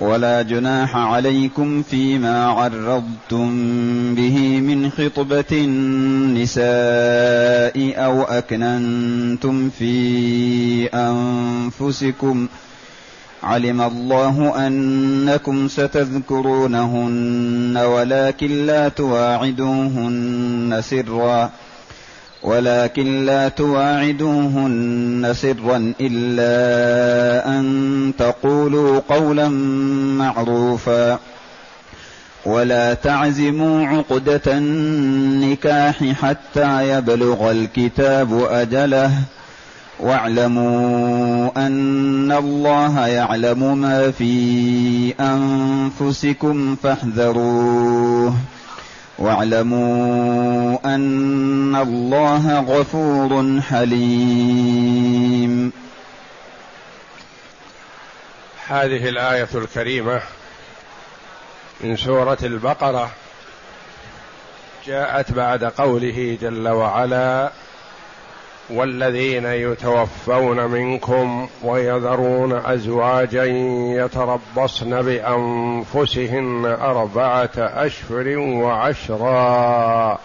ولا جناح عليكم فيما عرضتم به من خطبة النساء أو أكننتم في أنفسكم. علم الله أنكم ستذكرونهن ولكن لا تواعدوهن سرًا. ولكن لا تواعدوهن سرا إلا أن تقولوا قولا معروفا. ولا تعزموا عقدة النكاح حتى يبلغ الكتاب أجله. واعلموا أن الله يعلم ما في أنفسكم فاحذروه. واعلموا أن الله غفور حليم. هذه الآية الكريمة من سورة البقرة جاءت بعد قوله جل وعلا والذين يتوفون منكم ويذرون أزواجا يتربصن بأنفسهن أربعة أشهر وعشرا.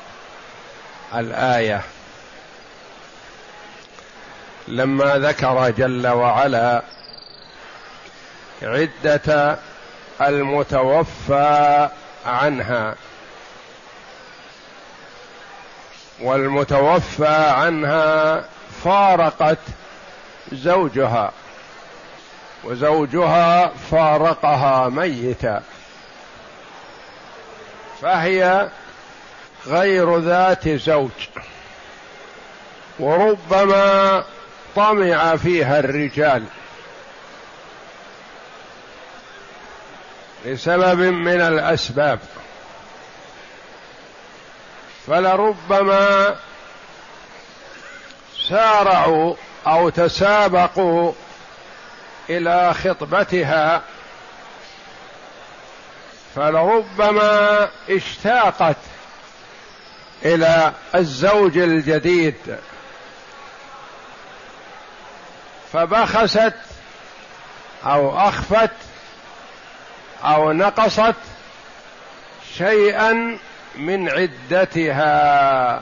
الآية لما ذكر جل وعلا عدة المتوفى عنها والمتوفى عنها فارقت زوجها وزوجها فارقها ميتا. فهي غير ذات زوج وربما طمع فيها الرجال لسبب من الأسباب. فلربما سارعوا أو تسابقوا إلى خطبتها فلربما اشتاقت إلى الزوج الجديد. فبخست أو أخفت أو نقصت شيئا من عدتها.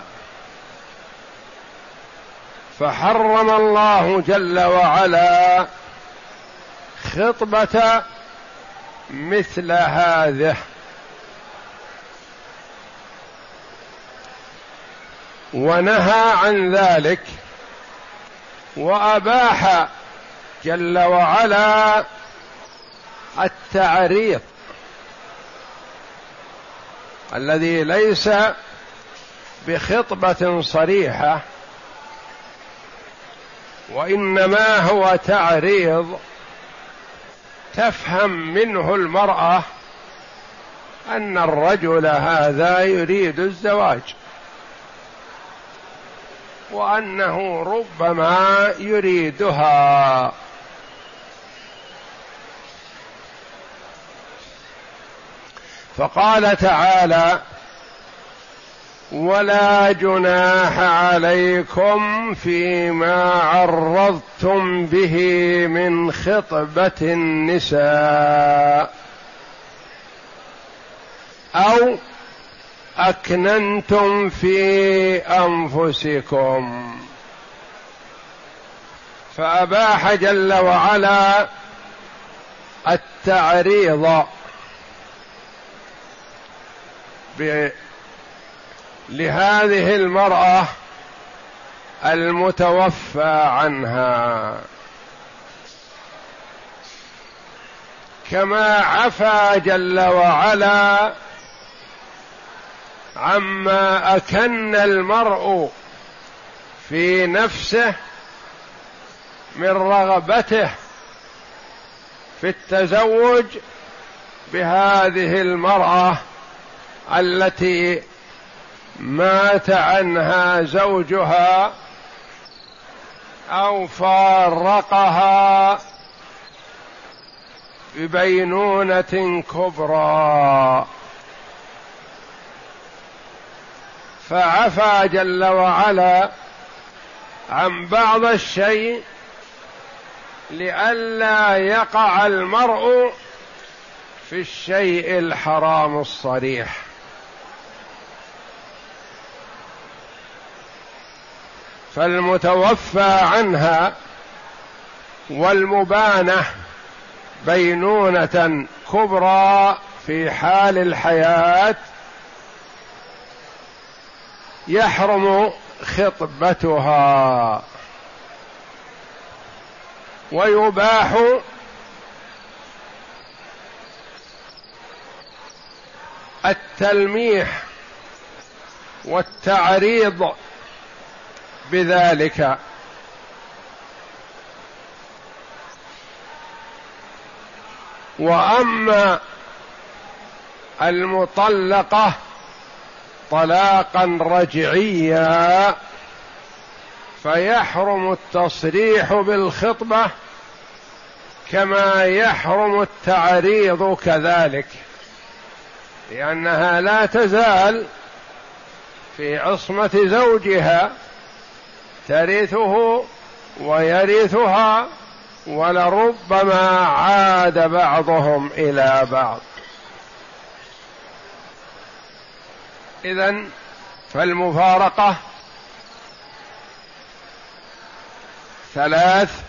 فحرم الله جل وعلا خطبة مثل هذه. ونهى عن ذلك وأباح جل وعلا التعريض الذي ليس بخطبة صريحة وإنما هو تعريض تفهم منه المرأة أن الرجل هذا يريد الزواج وأنه ربما يريدها. فقال تعالى ولا جناح عليكم فيما عرضتم به من خطبة النساء أو أكننتم في أنفسكم. فأباح جل وعلا التعريض لهذه المرأة المتوفى عنها. كما عفا جل وعلا عما أكن المرء في نفسه من رغبته في التزوج بهذه المرأة التي مات عنها زوجها أو فارقها ببينونة كبرى. فعفى جل وعلا عن بعض الشيء لئلا يقع المرء في الشيء الحرام الصريح. فالمتوفى عنها والمبانة بينونة كبرى في حال الحياة يحرم خطبتها ويباح التلميح والتعريض بذلك. وأما المطلقة طلاقا رجعيا فيحرم التصريح بالخطبة كما يحرم التعريض كذلك لأنها لا تزال في عصمة زوجها ترثه ويرثها ولربما عاد بعضهم إلى بعض. اذا فالمفارقة ثلاث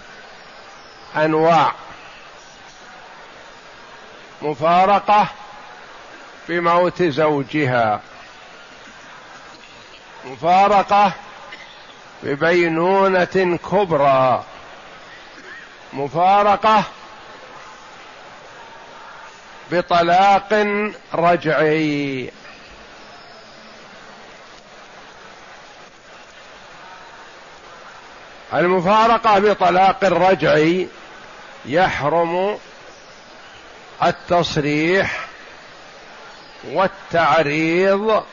أنواع. مفارقة بموت زوجها. مفارقة ببينونة كبرى. مفارقة بطلاق رجعي. المفارقة بطلاق رجعي يحرم التصريح والتعريض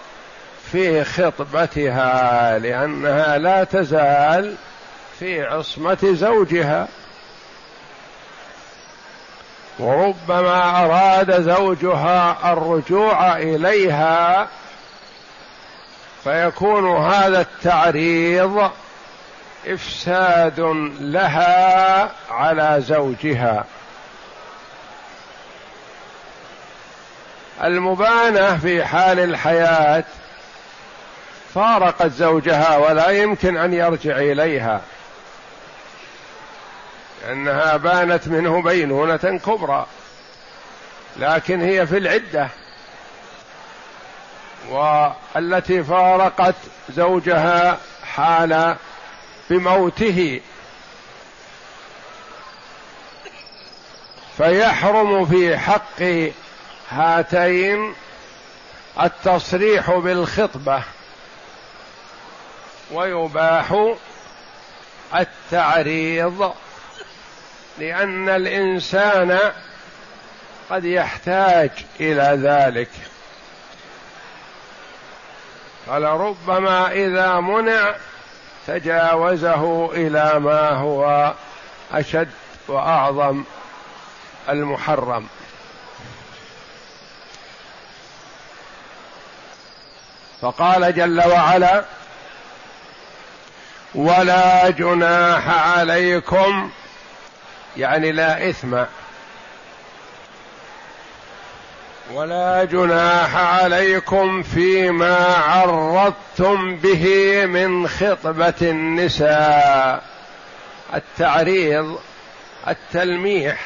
في خطبتها لأنها لا تزال في عصمة زوجها. وربما أراد زوجها الرجوع إليها فيكون هذا التعريض إفساد لها على زوجها. المبانة في حال الحياة فارقت زوجها ولا يمكن أن يرجع إليها. لأنها بانت منه بينونة كبرى لكن هي في العدة. والتي فارقت زوجها حال بموته. فيحرم في حق هاتين التصريح بالخطبة. ويباح التعريض لأن الإنسان قد يحتاج إلى ذلك. فلربما إذا منع تجاوزه إلى ما هو أشد وأعظم المحرم. فقال جل وعلا ولا جناح عليكم. يعني لا إثم. ولا جناح عليكم فيما عرضتم به من خطبة النساء. التعريض التلميح.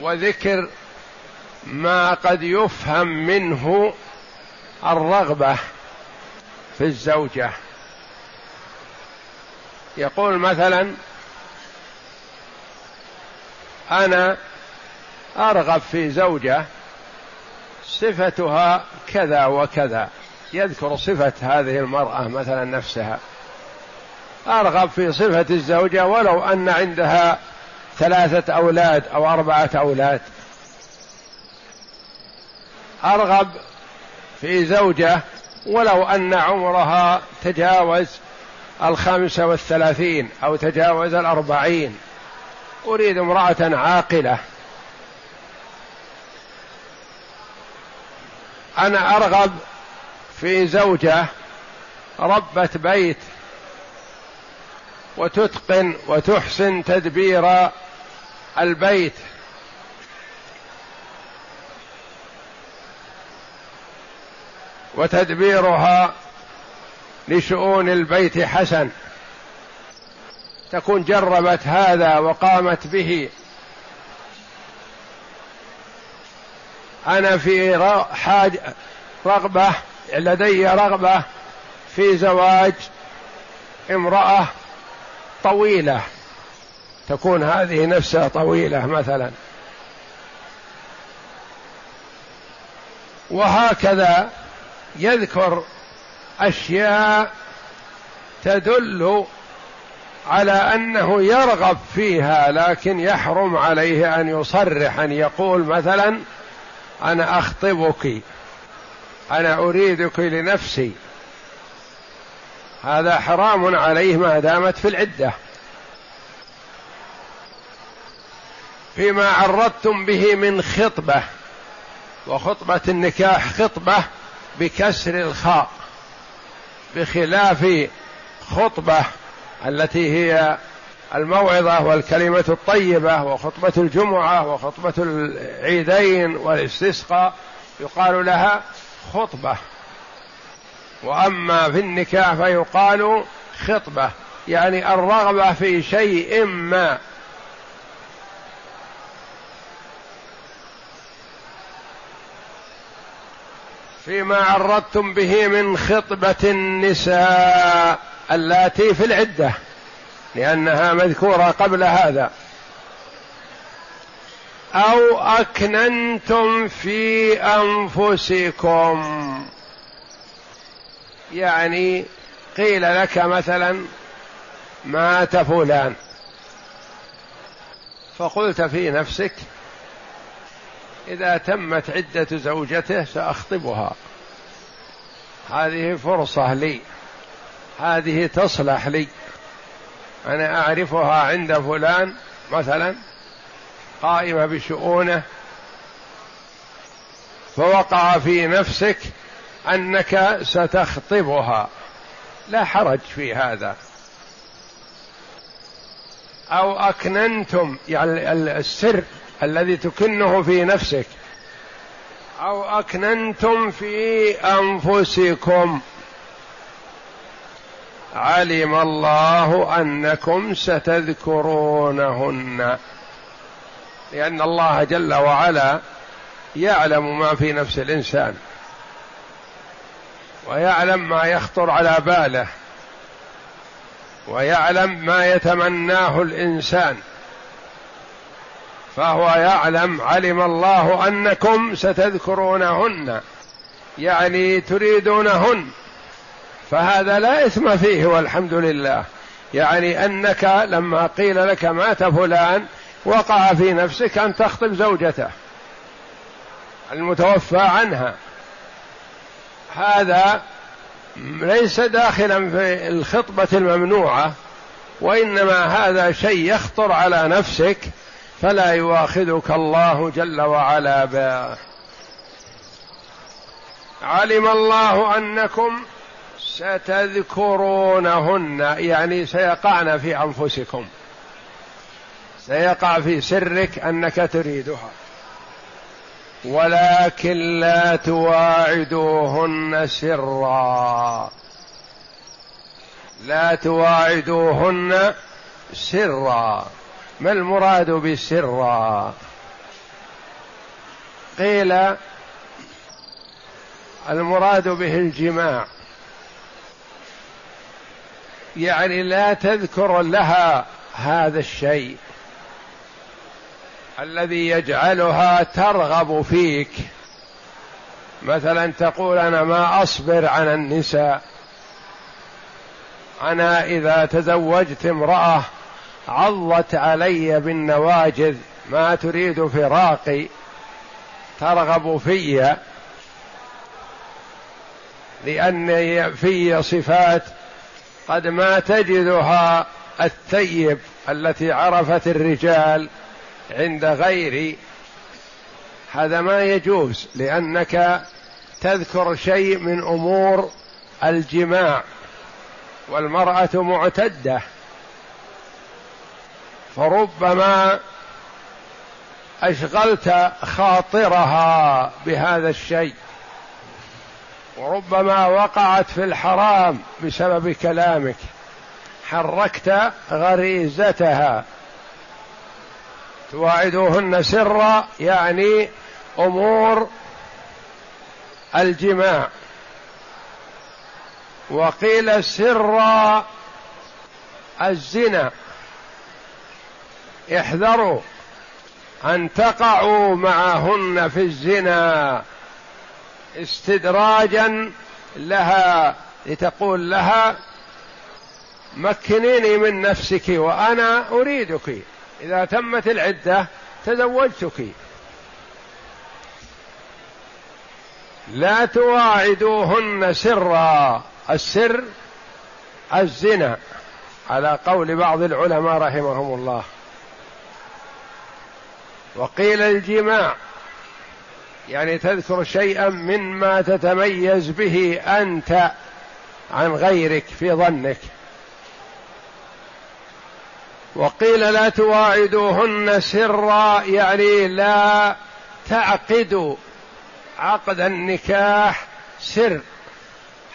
وذكر ما قد يفهم منه الرغبة. في الزوجة. يقول مثلا أنا أرغب في زوجة صفتها كذا وكذا. يذكر صفة هذه المرأة مثلا نفسها. أرغب في صفة الزوجة ولو أن عندها ثلاثة أولاد أو أربعة أولاد. أرغب في زوجة ولو أن عمرها تجاوز الخامسة والثلاثين أو تجاوز الأربعين. أريد امرأة عاقلة. أنا أرغب في زوجة ربة بيت وتتقن وتحسن تدبير البيت. وتدبيرها لشؤون البيت حسن. تكون جربت هذا وقامت به. أنا في حاج رغبة لدي رغبة في زواج امرأة طويلة. تكون هذه نفسها طويلة مثلا. وهكذا يذكر أشياء تدل على أنه يرغب فيها لكن يحرم عليه أن يصرح أن يقول مثلا أنا أخطبك أنا أريدك لنفسي. هذا حرام عليه ما دامت في العدة. فيما عرضتم به من خطبة وخطبة النكاح خطبة بكسر الخاء بخلاف خطبة التي هي الموعظة والكلمة الطيبة وخطبة الجمعة وخطبة العيدين والاستسقاء يقال لها خطبة. وأما في النكاح فيقال خطبة يعني الرغبة في شيء ما. فيما عرضتم به من خطبة النساء اللاتي في العدة لأنها مذكورة قبل هذا. أو أكننتم في أنفسكم. يعني قيل لك مثلا مات فلان. فقلت في نفسك إذا تمت عدة زوجته سأخطبها. هذه فرصة لي. هذه تصلح لي. أنا أعرفها عند فلان مثلا قائمة بشؤونه فوقع في نفسك أنك ستخطبها. لا حرج في هذا. أو أكننتم يعني السر الذي تكنه في نفسك. أو أكننتم في أنفسكم. علم الله أنكم ستذكرونهن. لأن الله جل وعلا يعلم ما في نفس الإنسان. ويعلم ما يخطر على باله. ويعلم ما يتمناه الإنسان. فهو يعلم علم الله أنكم ستذكرونهن يعني تريدونهن فهذا لا إثم فيه والحمد لله. يعني أنك لما قيل لك مات فلان وقع في نفسك أن تخطب زوجته المتوفى عنها. هذا ليس داخلا في الخطبة الممنوعة وإنما هذا شيء يخطر على نفسك فلا يواخذك الله جل وعلا به علم الله أنكم ستذكرونهن يعني سيقعن في أنفسكم. سيقع في سرك أنك تريدها. ولكن لا تواعدوهن سرا. لا تواعدوهن سرا. ما المراد بسرا قيل المراد به الجماع. يعني لا تذكر لها هذا الشيء الذي يجعلها ترغب فيك. مثلا تقول أنا ما أصبر عن النساء. أنا إذا تزوجت امرأة عضت علي بالنواجذ ما تريد فراقي ترغب في. لأن في صفات قد ما تجدها الثيب التي عرفت الرجال عند غير. هذا ما يجوز لأنك تذكر شيء من أمور الجماع والمرأة معتدة. فربما أشغلت خاطرها بهذا الشيء وربما وقعت في الحرام بسبب كلامك حركت غريزتها. تواعدوهن سرا يعني أمور الجماع. وقيل سرا الزنا. احذروا أن تقعوا معهن في الزنا استدراجا لها لتقول لها مكنيني من نفسك وأنا أريدك. إذا تمت العدة تزوجتك. لا تواعدوهن سرا السر الزنا على قول بعض العلماء رحمهم الله. وقيل الجماع يعني تذكر شيئا مما تتميز به أنت عن غيرك في ظنك. وقيل لا تواعدوهن سرا يعني لا تعقدوا عقد النكاح سر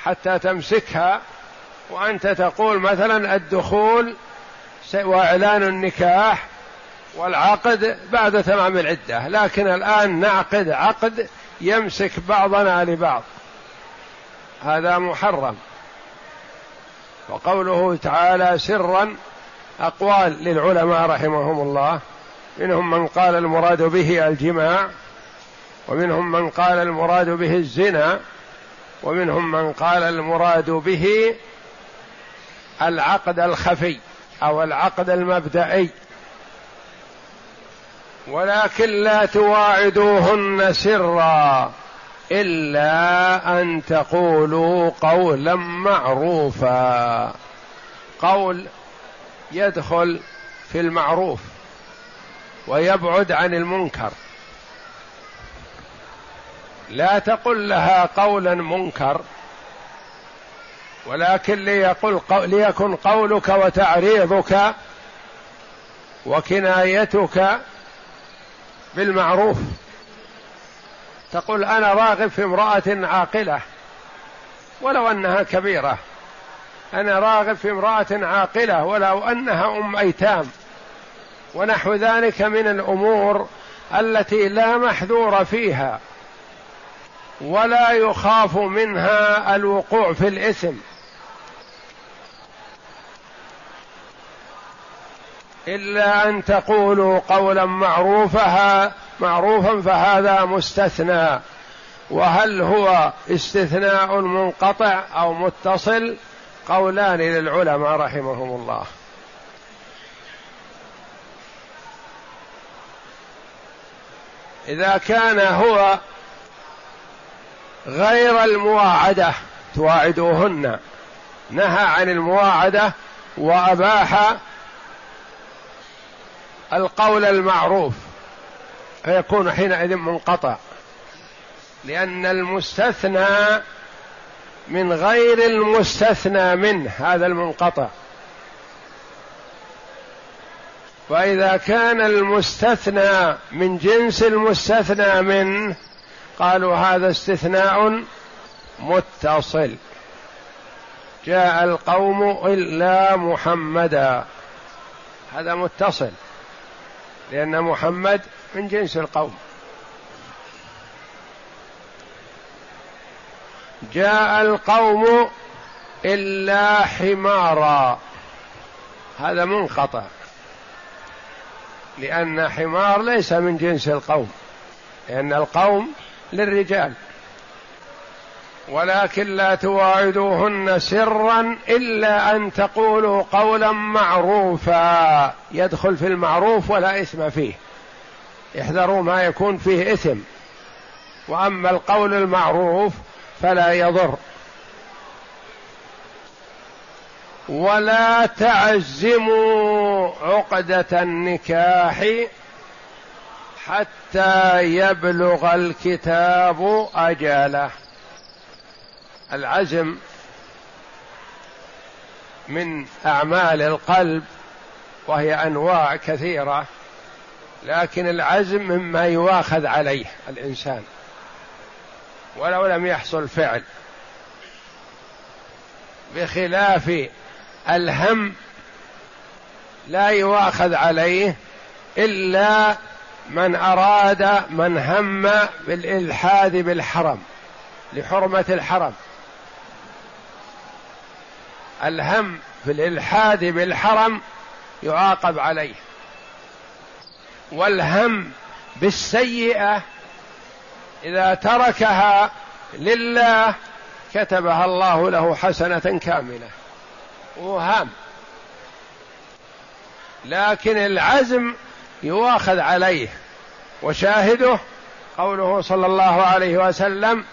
حتى تمسكها. وأنت تقول مثلا الدخول وإعلان النكاح والعقد بعد تمام العدة لكن الآن نعقد عقد يمسك بعضنا لبعض. هذا محرم. وقوله تعالى سرا أقوال للعلماء رحمهم الله. منهم من قال المراد به الجماع ومنهم من قال المراد به الزنا ومنهم من قال المراد به العقد الخفي أو العقد المبدئي. ولكن لا تواعدوهن سرا إلا أن تقولوا قولا معروفا. قول يدخل في المعروف ويبعد عن المنكر. لا تقل لها قولا منكر ولكن ليقل ليكن قولك وتعريضك وكنايتك بالمعروف تقول أنا راغب في امرأة عاقلة ولو أنها كبيرة. أنا راغب في امرأة عاقلة ولو أنها أم أيتام. ونحو ذلك من الأمور التي لا محذور فيها ولا يخاف منها الوقوع في الاثم إلا أن تقولوا قولا معروفا معروفا فهذا مستثنى. وهل هو استثناء منقطع أو متصل؟ قولان للعلماء رحمهم الله. إذا كان هو غير المواعدة تواعدوهن نهى عن المواعدة وأباح القول المعروف فيكون حينئذ منقطع. لأن المستثنى من غير المستثنى منه هذا المنقطع. وإذا كان المستثنى من جنس المستثنى منه قالوا هذا استثناء متصل. جاء القوم إلا محمدا. هذا متصل. لأن محمد من جنس القوم. جاء القوم إلا حمارا. هذا منقطع. لأن حمار ليس من جنس القوم. لأن القوم للرجال. ولكن لا تواعدوهن سرا إلا أن تقولوا قولا معروفا. يدخل في المعروف ولا إثم فيه. احذروا ما يكون فيه إثم. وأما القول المعروف فلا يضر. ولا تعزموا عقدة النكاح حتى يبلغ الكتاب أجله. العزم من أعمال القلب وهي أنواع كثيرة لكن العزم مما يواخذ عليه الإنسان ولو لم يحصل فعل. بخلاف الهم لا يواخذ عليه إلا من أراد من هم بالإلحاد بالحرم لحرمة الحرم. الهم في الإلحاد بالحرم يعاقب عليه والهم بالسيئة إذا تركها لله كتبها الله له حسنة كاملة. وهام لكن العزم يؤاخذ عليه وشاهده قوله صلى الله عليه وسلم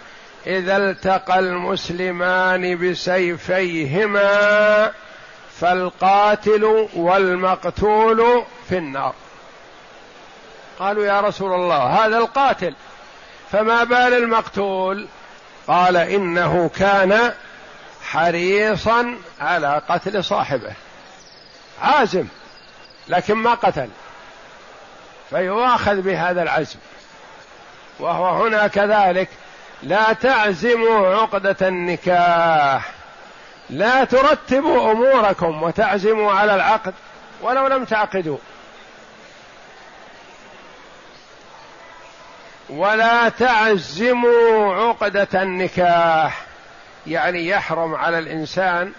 إذا التقى المسلمان بسيفيهما فالقاتل والمقتول في النار. قالوا يا رسول الله هذا القاتل فما بال المقتول؟ قال إنه كان حريصا على قتل صاحبه. عازم لكن ما قتل. فيؤاخذ بهذا العزم. وهو هنا كذلك لا تعزموا عقدة النكاح. لا ترتبوا أموركم وتعزموا على العقد ولو لم تعقدوا. ولا تعزموا عقدة النكاح. يعني يحرم على الإنسان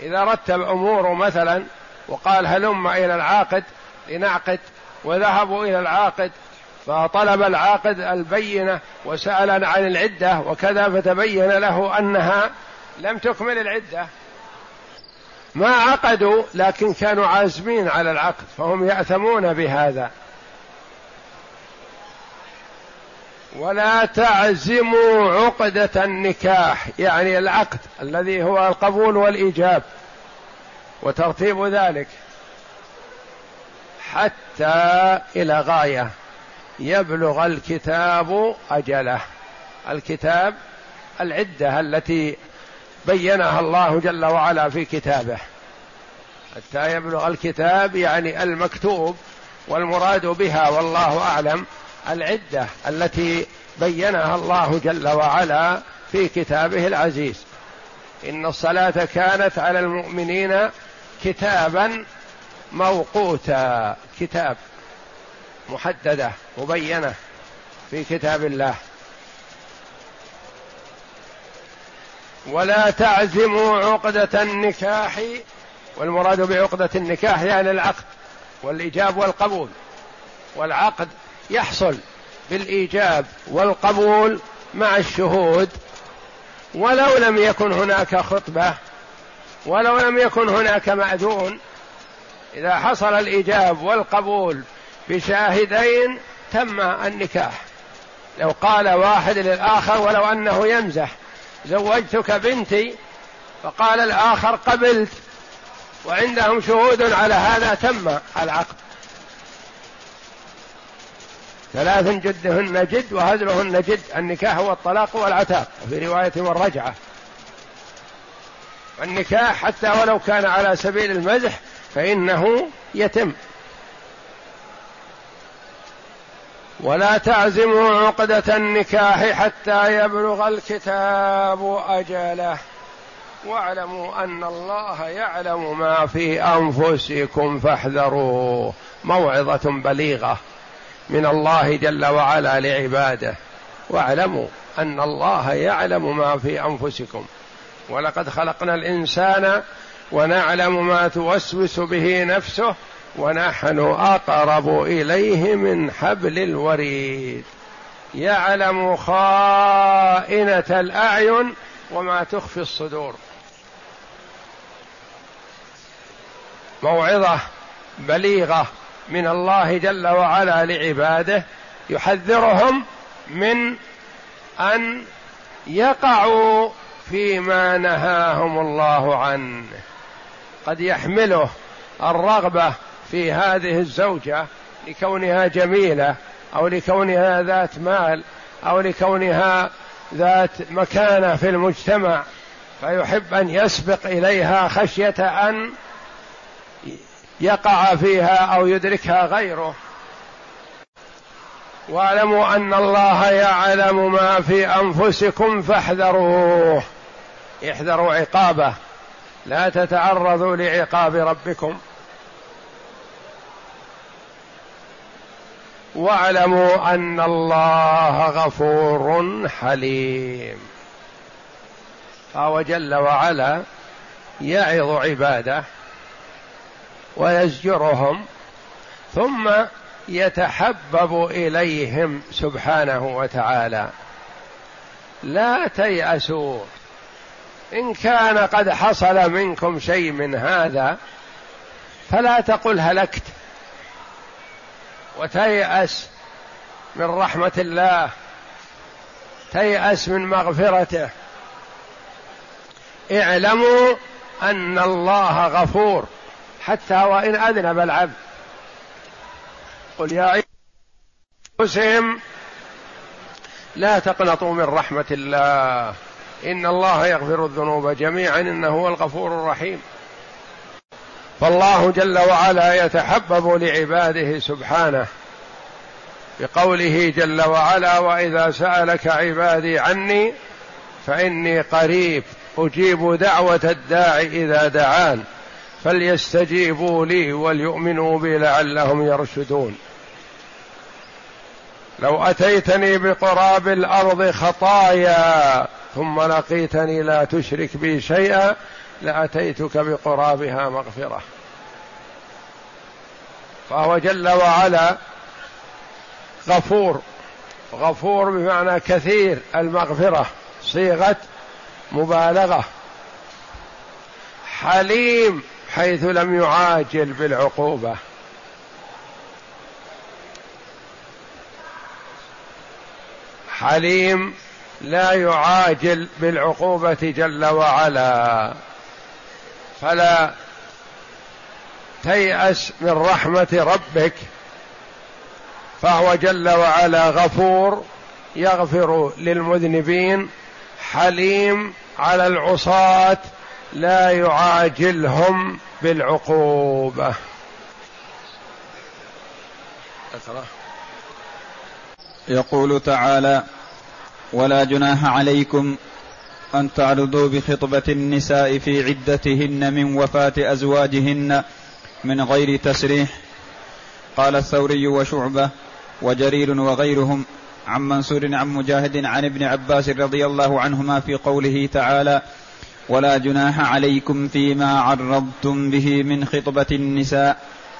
إذا رتب أموره مثلا وقال هلم إلى العاقد لنعقد وذهبوا إلى العاقد فطلب العاقد البينة وسأل عن العدة وكذا فتبين له أنها لم تكمل العدة. ما عقدوا لكن كانوا عازمين على العقد فهم يأثمون بهذا. ولا تعزموا عقدة النكاح يعني العقد الذي هو القبول والإيجاب وترتيب ذلك حتى إلى غاية. يبلغ الكتاب أجله. الكتاب العدة التي بينها الله جل وعلا في كتابه. حتى يبلغ الكتاب يعني المكتوب والمراد بها والله أعلم. العدة التي بينها الله جل وعلا في كتابه العزيز. إن الصلاة كانت على المؤمنين كتابا موقوتا. كتاب. محددة مبينة في كتاب الله. ولا تعزموا عقدة النكاح والمراد بعقدة النكاح يعني العقد والإيجاب والقبول. والعقد يحصل بالإيجاب والقبول مع الشهود. ولو لم يكن هناك خطبة ولو لم يكن هناك مأذون إذا حصل الإيجاب والقبول بشاهدين تم النكاح. لو قال واحد للآخر ولو أنه يمزح زوجتك بنتي فقال الآخر قبلت وعندهم شهود على هذا تم العقد. ثلاث جدهن جد وهزلهن جد النكاح هو الطلاق والعتاق وفي رواية والرجعة. النكاح حتى ولو كان على سبيل المزح فإنه يتم. ولا تعزموا عقدة النكاح حتى يبلغ الكتاب أجله. واعلموا أن الله يعلم ما في أنفسكم فاحذروه. موعظة بليغة من الله جل وعلا لعباده. واعلموا أن الله يعلم ما في أنفسكم. ولقد خلقنا الإنسان ونعلم ما توسوس به نفسه ونحن أقرب إليه من حبل الوريد. يعلم خائنة الأعين وما تخفي الصدور. موعظة بليغة من الله جل وعلا لعباده يحذرهم من أن يقعوا فيما نهاهم الله عنه. قد يحمله الرغبة في هذه الزوجة لكونها جميلة أو لكونها ذات مال أو لكونها ذات مكانة في المجتمع فيحب أن يسبق إليها خشية أن يقع فيها أو يدركها غيره. واعلموا أن الله يعلم ما في أنفسكم فاحذروه. احذروا عقابه. لا تتعرضوا لعقاب ربكم. واعلموا أن الله غفور حليم. فهو جل وعلا يعظ عباده ويزجرهم ثم يتحبب إليهم سبحانه وتعالى. لا تيأسوا. إن كان قد حصل منكم شيء من هذا فلا تقل هلكت. وتيأس من رحمة الله. تيأس من مغفرته. اعلموا أن الله غفور. حتى وإن أذنب العبد. قل يا أنفسهم لا تقنطوا من رحمة الله. إن الله يغفر الذنوب جميعا. إنه هو الغفور الرحيم. فالله جل وعلا يتحبب لعباده سبحانه بقوله جل وعلا وإذا سألك عبادي عني فإني قريب أجيب دعوة الداع إذا دعان فليستجيبوا لي وليؤمنوا بي لعلهم يرشدون. لو أتيتني بقراب الأرض خطايا ثم لقيتني لا تشرك بي شيئا لأتيتك بقرابها مغفرة. فهو جل وعلا غفور غفور بمعنى كثير المغفرة صيغة مبالغة. حليم حيث لم يعاجل بالعقوبة. حليم لا يعاجل بالعقوبة جل وعلا. فلا تيأس من رحمة ربك. فهو جل وعلا غفور يغفر للمذنبين حليم على العصاة لا يعاجلهم بالعقوبة. يقول تعالى ولا جناح عليكم أن تعرضوا بخطبة النساء في عدتهن من وفاة أزواجهن من غير تسريح. قال الثوري وشعبة وجرير وغيرهم عن منصور عن مجاهد عن ابن عباس رضي الله عنهما في قوله تعالى ولا جناح عليكم فيما عرضتم به من خطبة النساء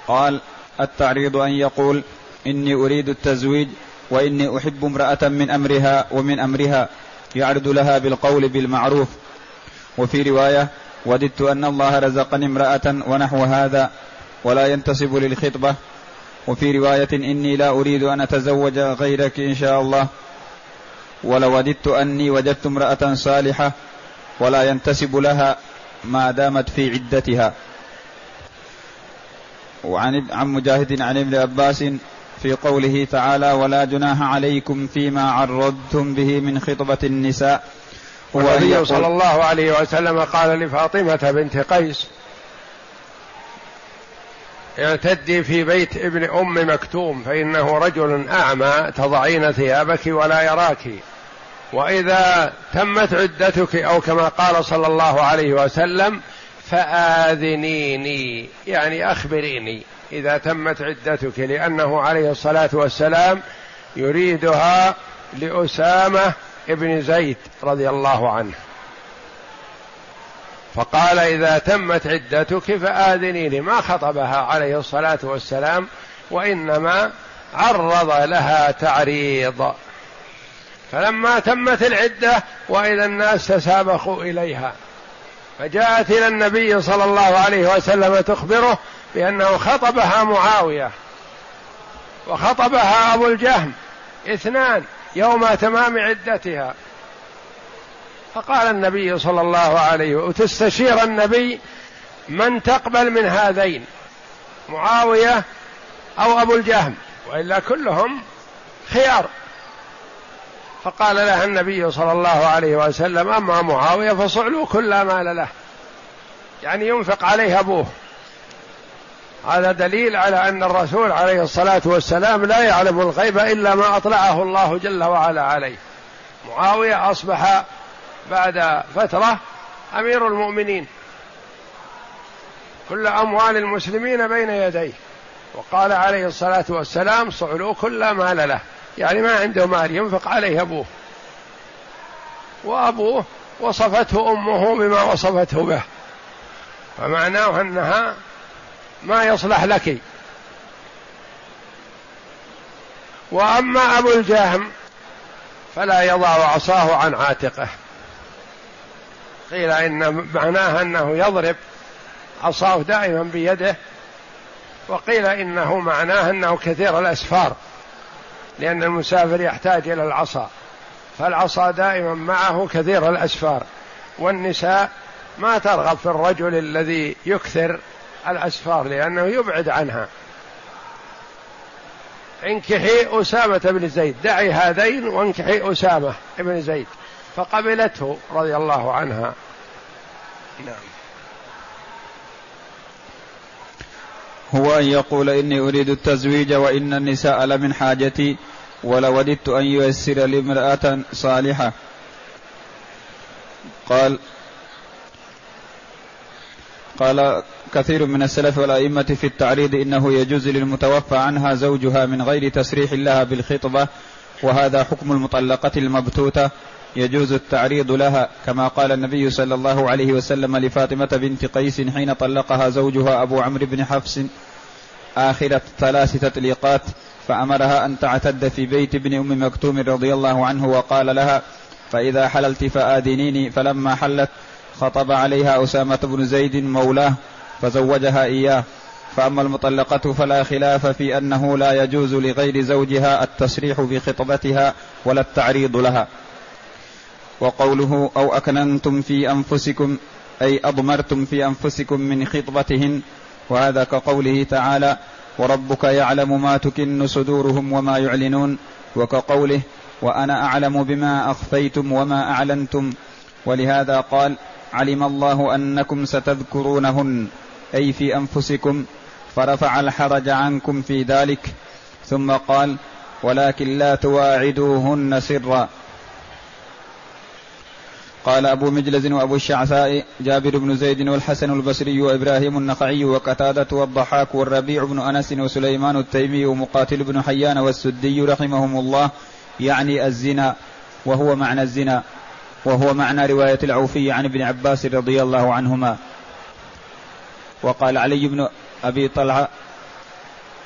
قال التعريض أن يقول إني أريد التزويج وإني أحب امرأة من أمرها ومن أمرها يعرض لها بالقول بالمعروف. وفي رواية وددت أن الله رزقني امرأة ونحو هذا ولا ينتسب للخطبة. وفي رواية إني لا أريد أن أتزوج غيرك إن شاء الله. ولوددت أني وجدت امرأة صالحة ولا ينتسب لها ما دامت في عدتها. وعن عن مجاهد عن ابن عباس في قوله تعالى ولا جناح عليكم فيما عرضتم به من خطبة النساء. والنبي صلى الله عليه وسلم قال لفاطمة بنت قيس اعتدي في بيت ابن أم مكتوم فإنه رجل أعمى تضعين ثيابك ولا يراك وإذا تمت عدتك أو كما قال صلى الله عليه وسلم فآذنيني يعني أخبريني. إذا تمت عدتك لأنه عليه الصلاة والسلام يريدها لأسامة ابن زيد رضي الله عنه. فقال إذا تمت عدتك فآذنيني ما خطبها عليه الصلاة والسلام وإنما عرض لها تعريض. فلما تمت العدة وإذا الناس تسابقوا إليها فجاءت إلى النبي صلى الله عليه وسلم تخبره بأنه خطبها معاوية وخطبها أبو الجهم اثنان يوم تمام عدتها. فقال النبي صلى الله عليه وسلم وتستشير النبي من تقبل من هذين معاوية أو أبو الجهم وإلا كلهم خيار. فقال لها النبي صلى الله عليه وسلم أما معاوية فصعلوا كل مال له يعني ينفق عليه أبوه. هذا دليل على أن الرسول عليه الصلاة والسلام لا يعلم الغيب إلا ما أطلعه الله جل وعلا عليه. معاوية أصبح بعد فترة أمير المؤمنين. كل أموال المسلمين بين يديه. وقال عليه الصلاة والسلام صعلوا كل مال له. يعني ما عنده مال ينفق عليه أبوه. وأبوه وصفته أمه بما وصفته به. فمعناه أنها ما يصلح لك. وأما أبو الجهم فلا يضع عصاه عن عاتقه. قيل إن معناه أنه يضرب عصاه دائما بيده وقيل إنه معناه أنه كثير الأسفار لأن المسافر يحتاج إلى العصا. فالعصا دائما معه كثير الأسفار. والنساء ما ترغب في الرجل الذي يكثر الأسفار لأنه يبعد عنها. انكحي أسامة بن زيد. دعي هذين وانكحي أسامة بن زيد. فقبلته رضي الله عنها. نعم. هو أن يقول إني أريد التزويج وإن النساء لمن حاجتي ولوددت أن ييسر لي امرأة صالحة. قال قال كثير من السلف والأئمة في التعريض إنه يجوز للمتوفى عنها زوجها من غير تسريح لها بالخطبة وهذا حكم المطلقة المبتوتة. يجوز التعريض لها كما قال النبي صلى الله عليه وسلم لفاطمة بنت قيس حين طلقها زوجها أبو عمرو بن حفص آخر ثلاث تطليقات فأمرها أن تعتد في بيت ابن أم مكتوم رضي الله عنه وقال لها فإذا حللت فآذنيني فلما حلت خطب عليها أسامة بن زيد مولاه فزوجها إياه. فأما المطلقة فلا خلاف في أنه لا يجوز لغير زوجها التصريح بخطبتها ولا التعريض لها. وقوله أو أكننتم في أنفسكم أي أضمرتم في أنفسكم من خطبتهن وهذا كقوله تعالى وربك يعلم ما تكن صدورهم وما يعلنون وكقوله وأنا أعلم بما أخفيتم وما أعلنتم ولهذا قال علم الله أنكم ستذكرونهن أي في أنفسكم فرفع الحرج عنكم في ذلك ثم قال ولكن لا تواعدوهن سرا. قال أبو مجلز وأبو الشعثاء جابر بن زيد والحسن البصري وإبراهيم النخعي وقتادة والضحاك والربيع بن أنس وسليمان التيمي ومقاتل بن حيان والسدي رحمهم الله يعني الزنا وهو معنى الزنا وهو معنى رواية العوفي عن ابن عباس رضي الله عنهما. وقال علي بن أبي طلحة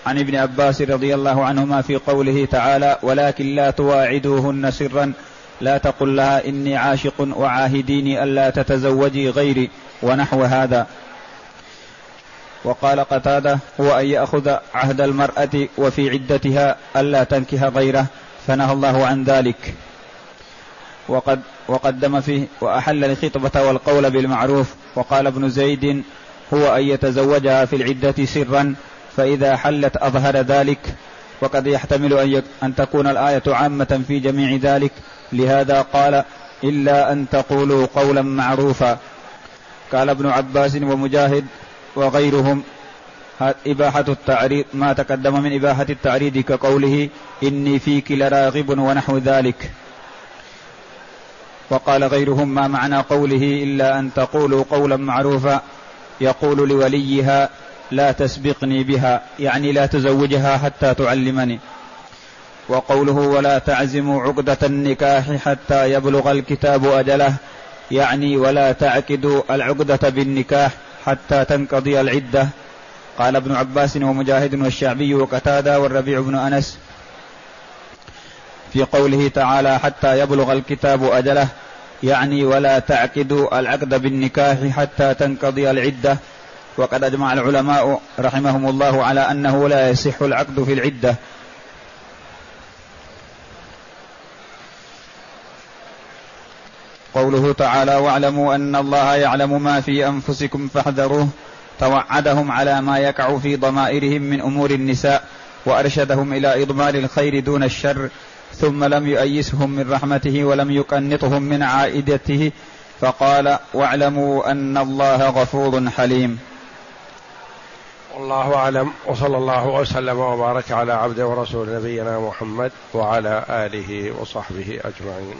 عن ابن عباس رضي الله عنهما في قوله تعالى ولكن لا تواعدوهن سرا لا تقل لها إني عاشق وعاهديني ألا تتزوجي غيري ونحو هذا. وقال قتادة هو أن يأخذ عهد المرأة وفي عدتها ألا تنكح غيره فنهى الله عن ذلك وقد وقدم فيه وأحل الخطبة والقول بالمعروف وقال ابن زيد هو أن يتزوجها في العدة سرا فإذا حلت أظهر ذلك. وقد يحتمل أن, أن تكون الآية عامة في جميع ذلك. لهذا قال إلا أن تقولوا قولا معروفا. قال ابن عباس ومجاهد وغيرهم إباحة التعريض ما تقدم من إباحة التعريض كقوله إني فيك لراغب ونحو ذلك. وقال غيرهم ما معنى قوله إلا أن تقولوا قولا معروفا؟ يقول لوليها لا تسبقني بها يعني لا تزوجها حتى تعلمني. وقوله ولا تعزموا عقدة النكاح حتى يبلغ الكتاب أجله يعني ولا تعقدوا العقدة بالنكاح حتى تنقضي العدة. قال ابن عباس ومجاهد والشعبي وقتادة والربيع بن أنس في قوله تعالى حتى يبلغ الكتاب أجله يعني ولا تعقدوا العقد بالنكاح حتى تنقضي العدة. وقد أجمع العلماء رحمهم الله على أنه لا يصح العقد في العدة. قوله تعالى واعلموا أن الله يعلم ما في أنفسكم فاحذروه. توعدهم على ما يقع في ضمائرهم من أمور النساء وأرشدهم إلى إضمار الخير دون الشر ثم لم يؤيسهم من رحمته ولم يقنطهم من عائدته فقال واعلموا أن الله غفور حليم. والله أعلم وصلى الله وسلم وبارك على عبده ورسول نبينا محمد وعلى آله وصحبه أجمعين.